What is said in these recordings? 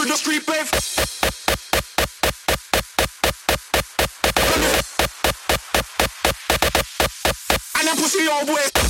for the street brave. And I'm pussy all the way.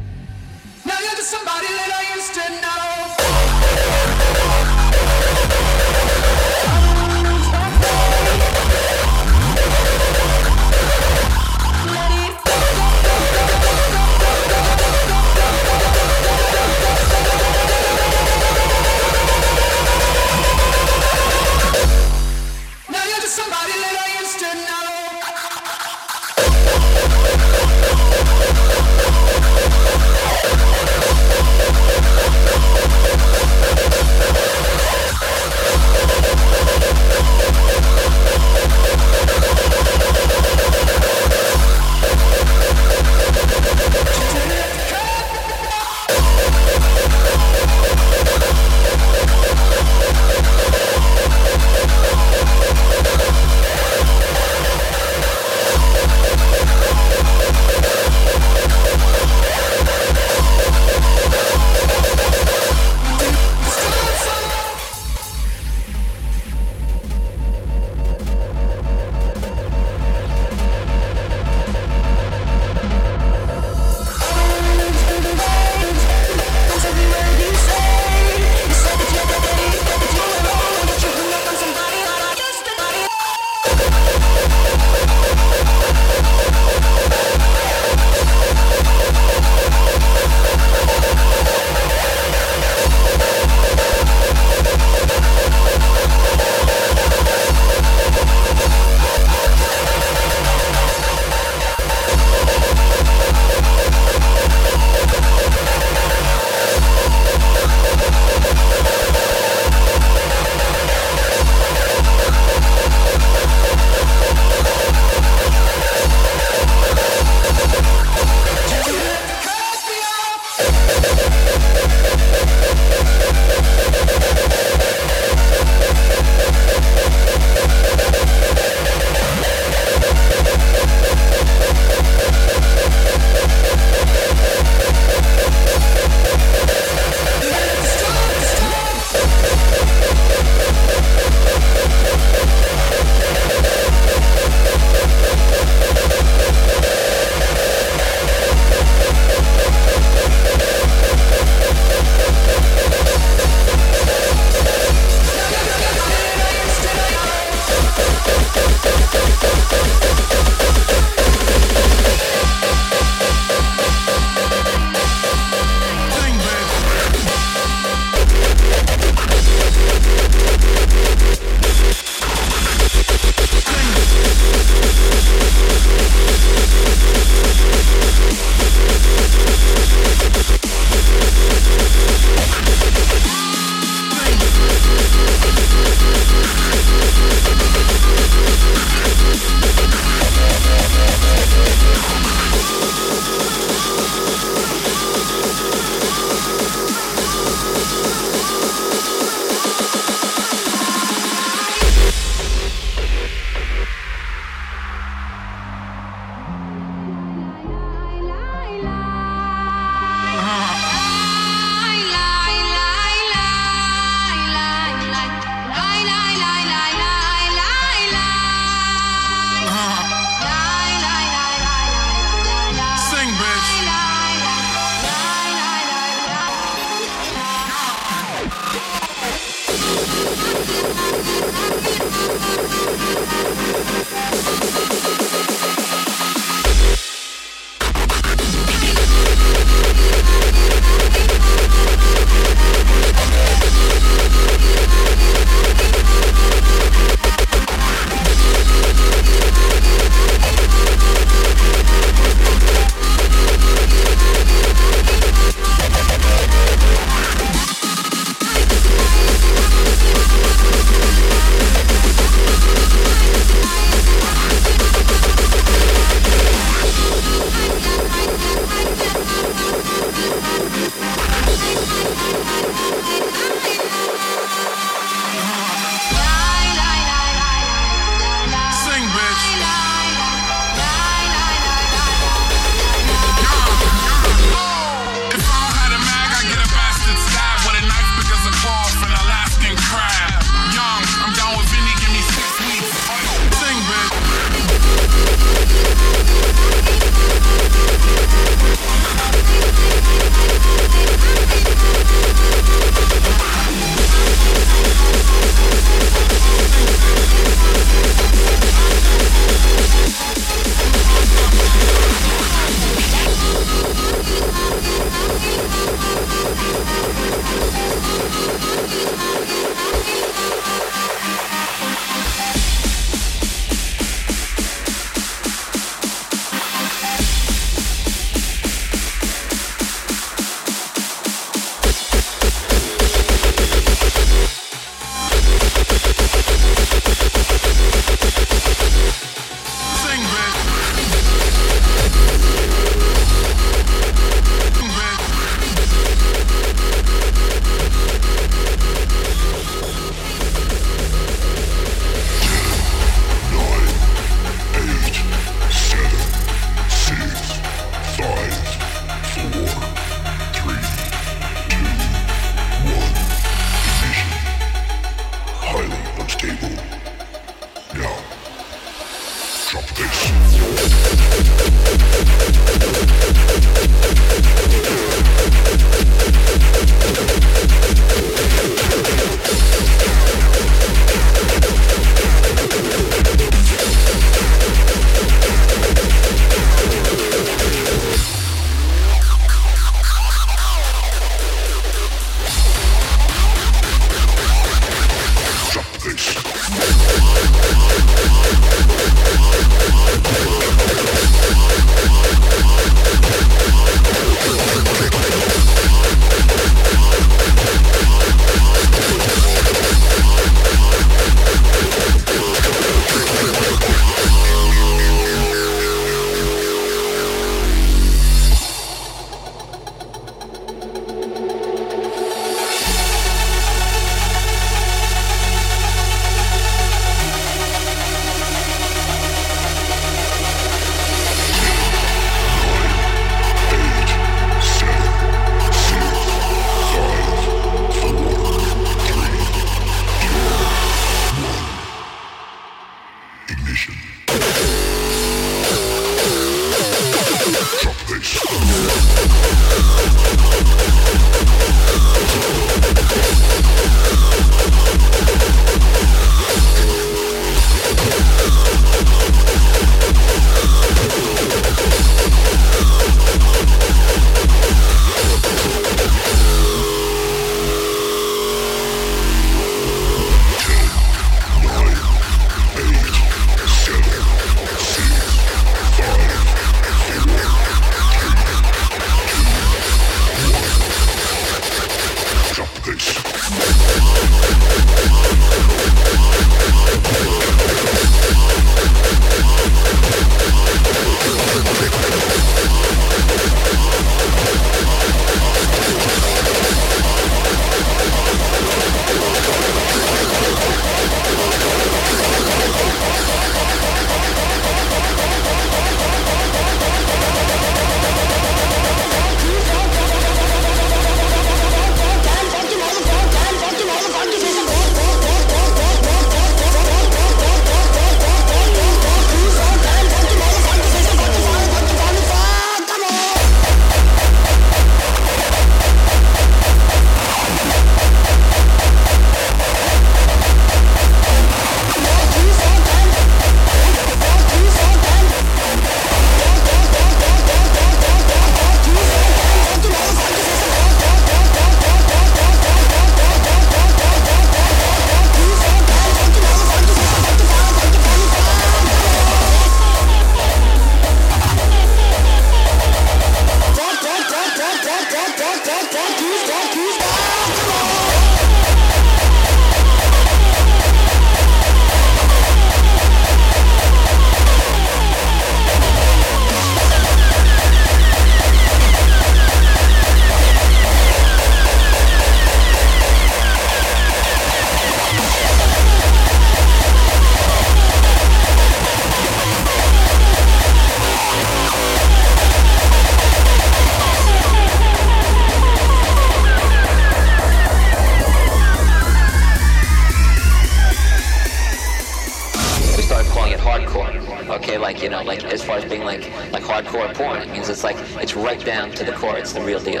it's the real deal.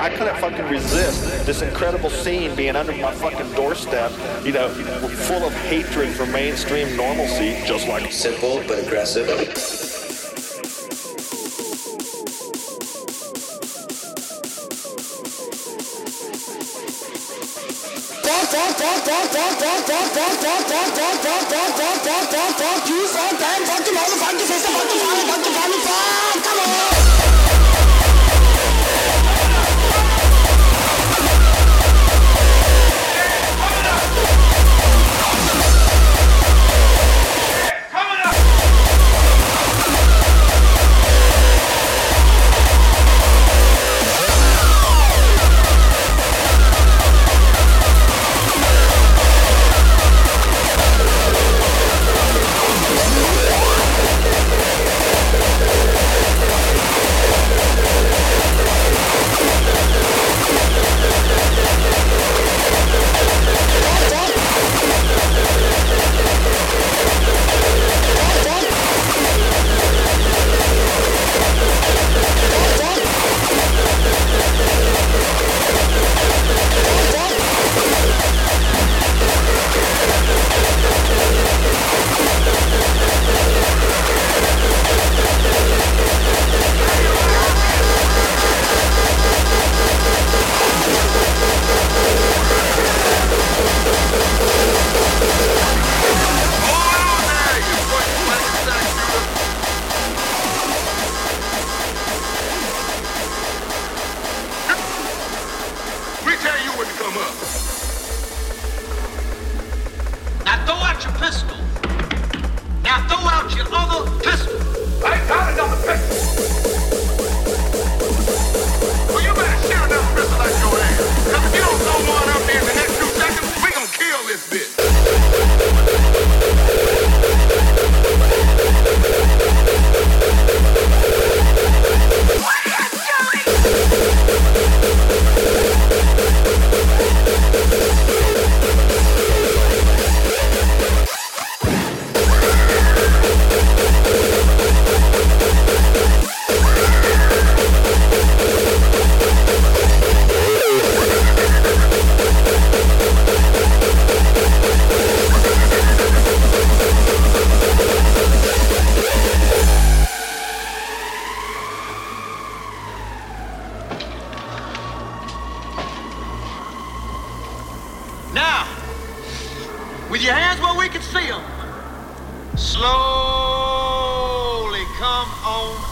I couldn't fucking resist this incredible scene being under my fucking doorstep, you know, full of hatred for mainstream normalcy, just like. Simple but aggressive.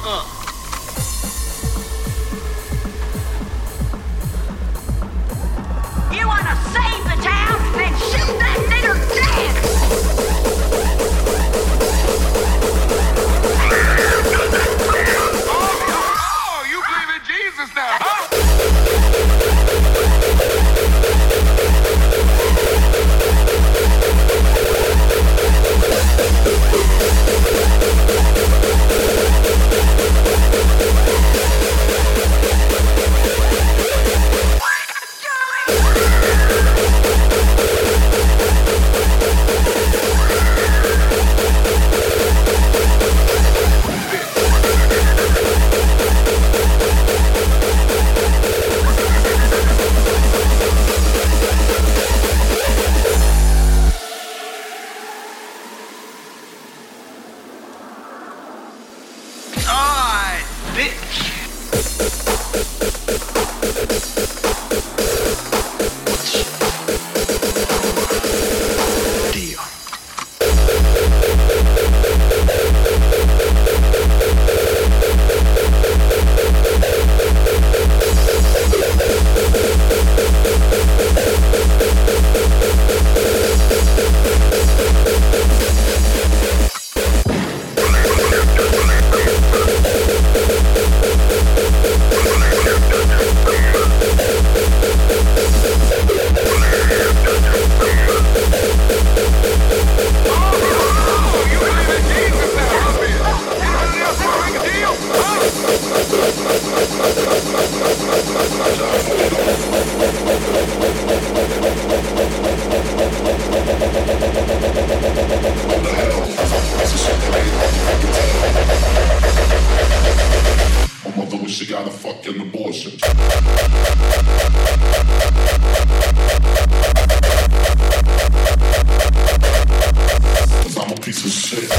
어. an abortion. Cause I'm a piece of shit.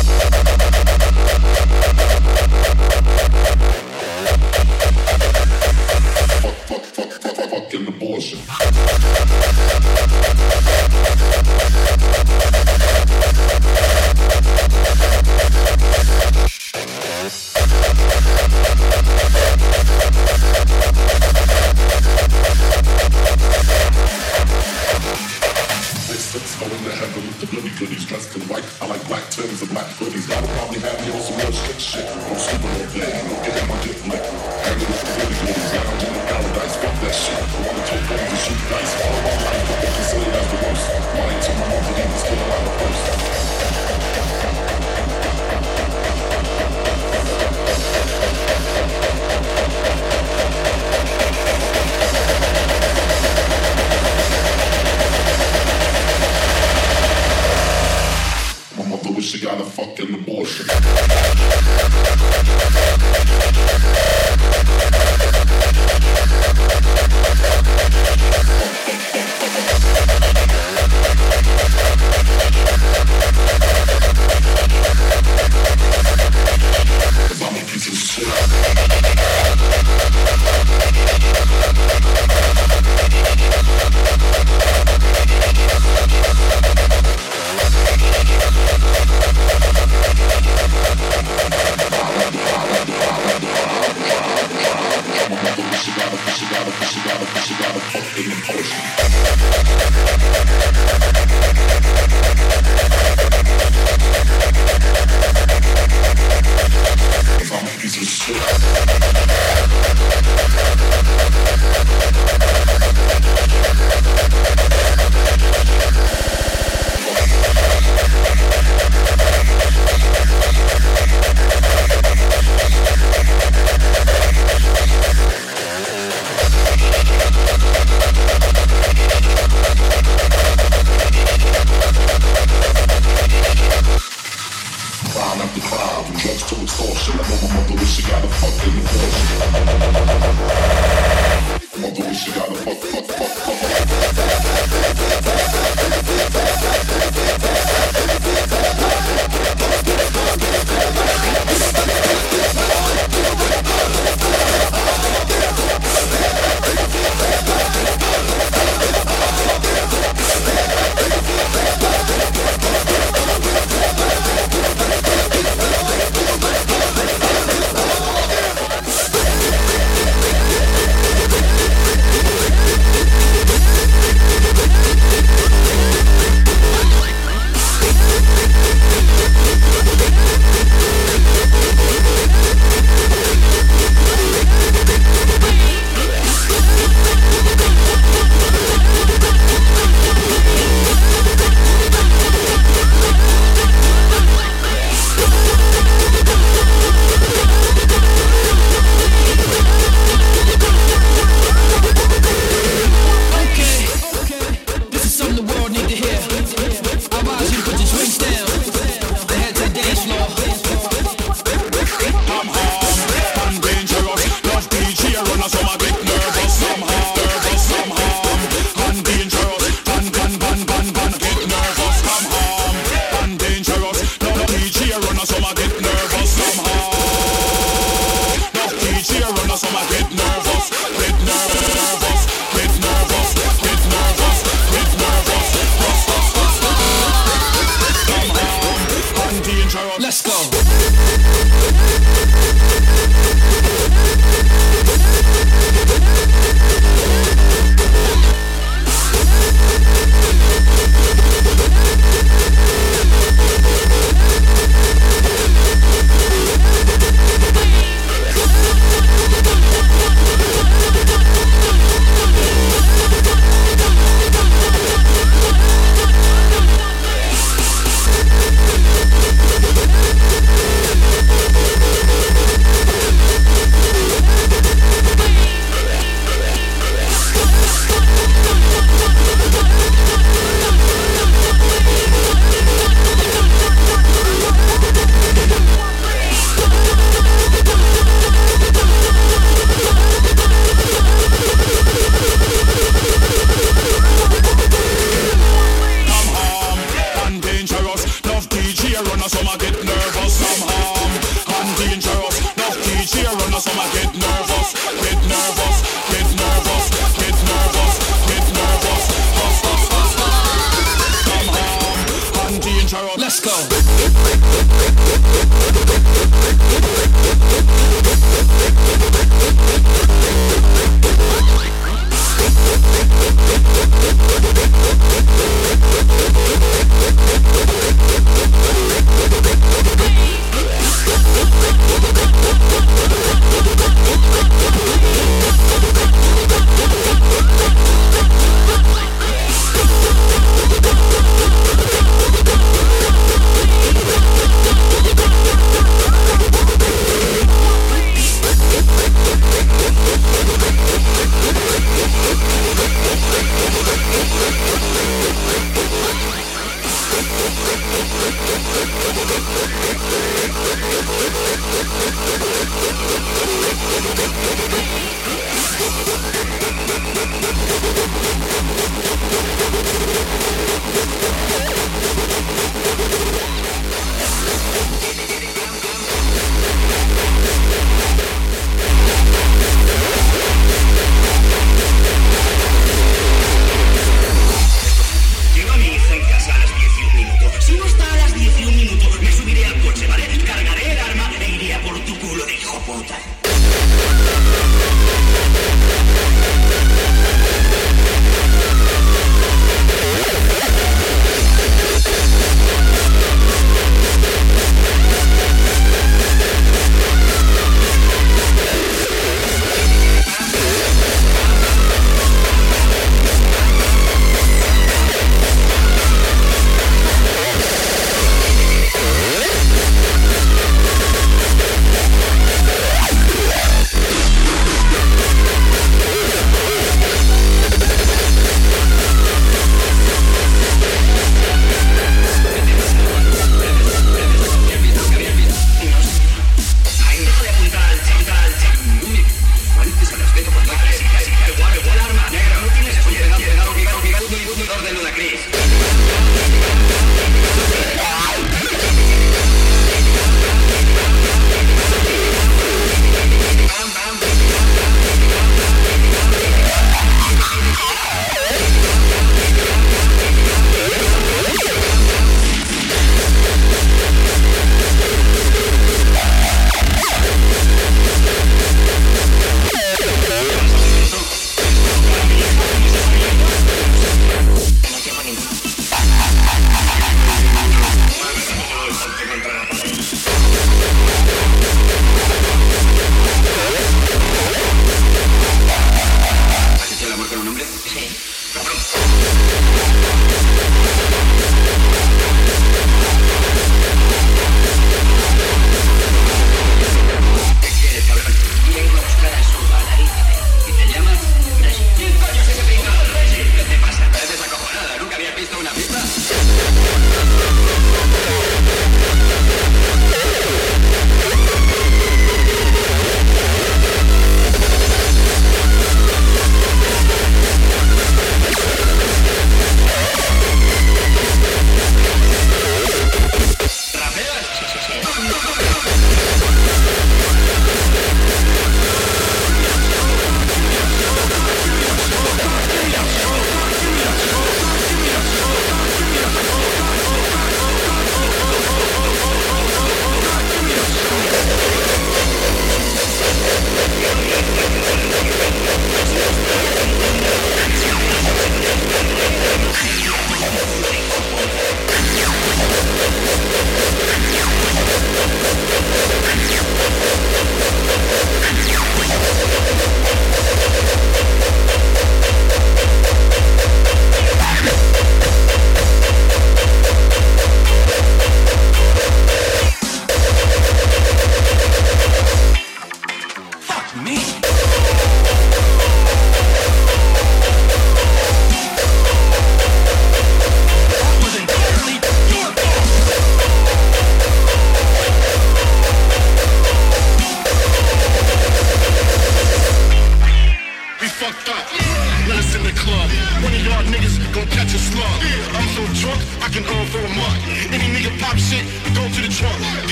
Let's go.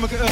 De eh, dag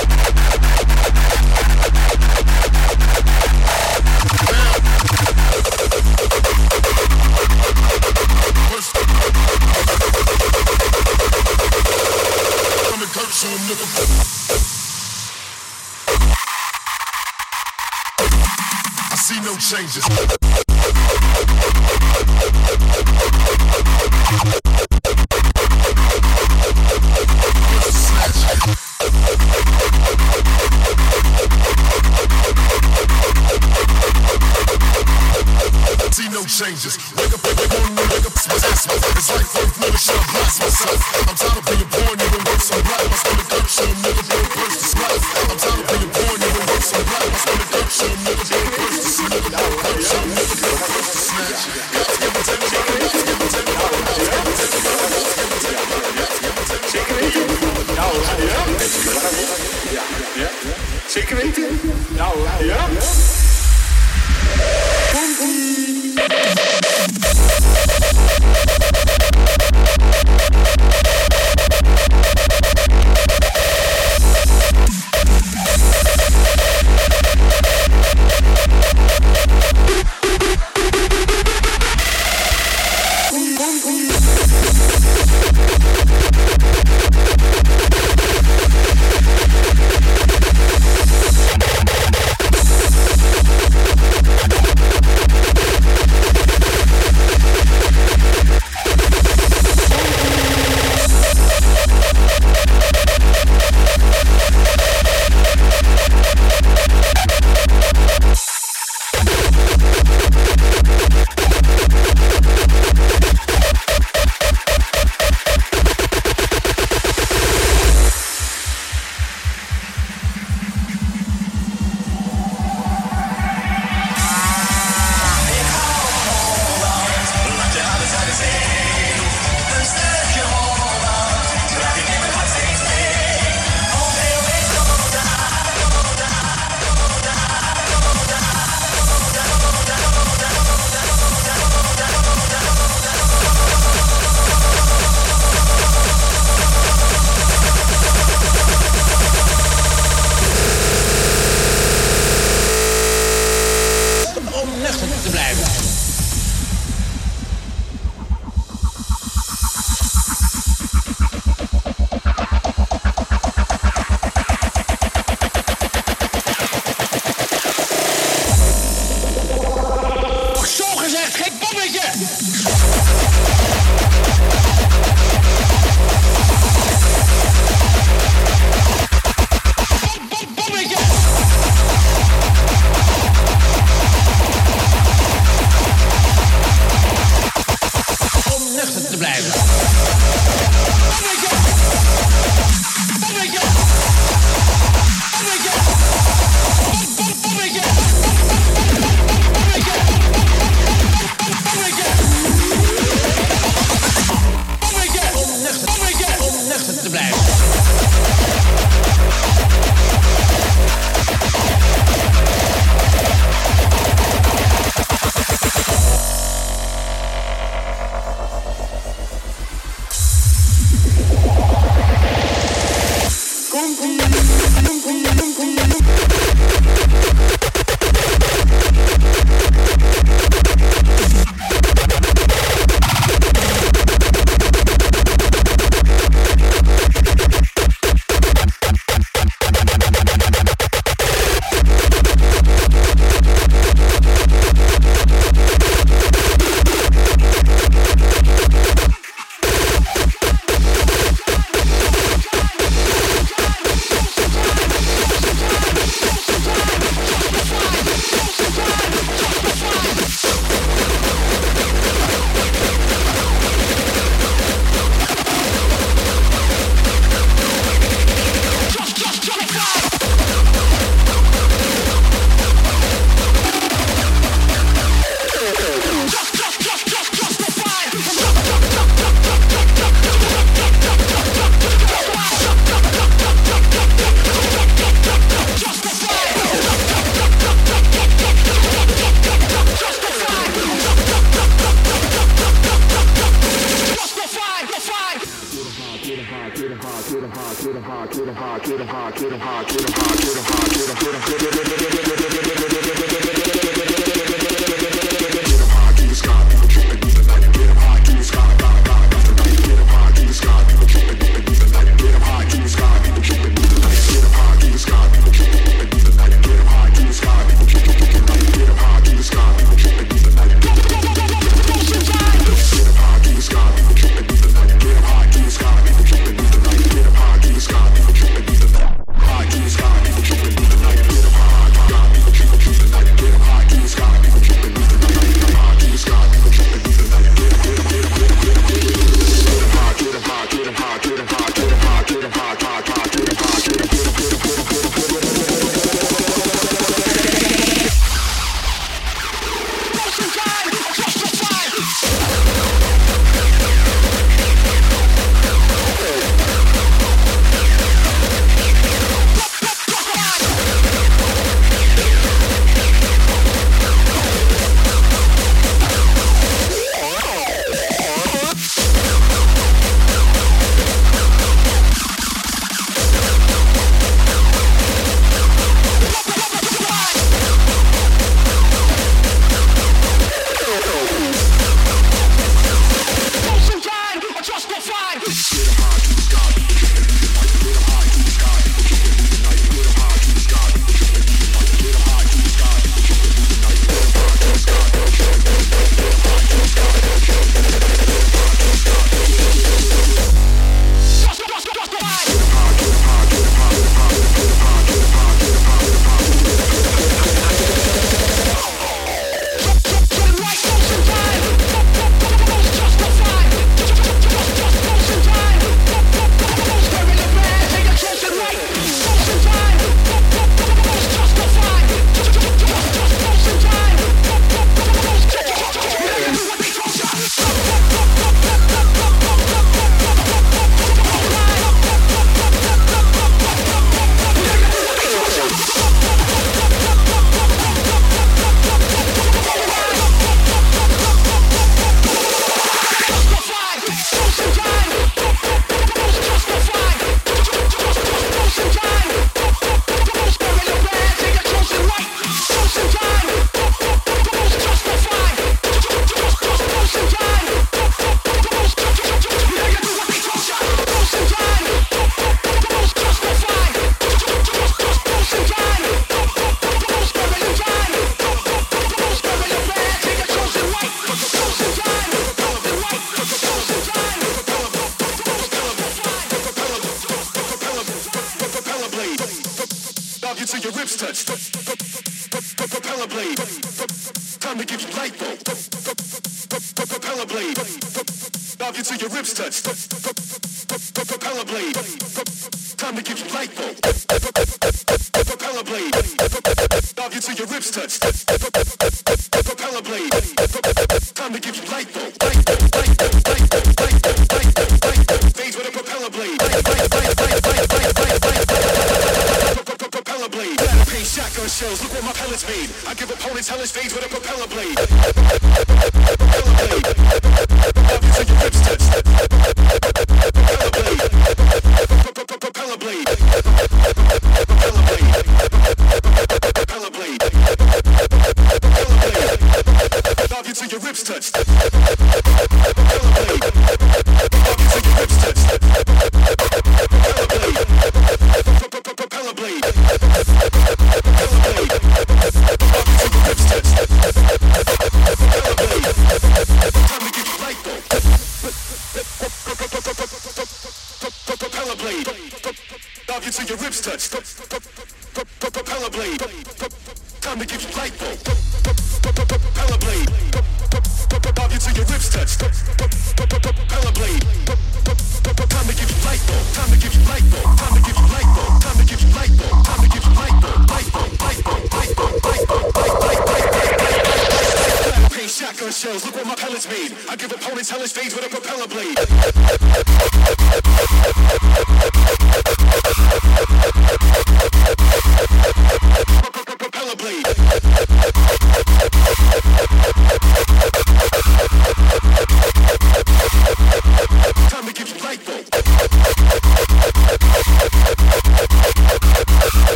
changes.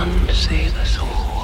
One save us all.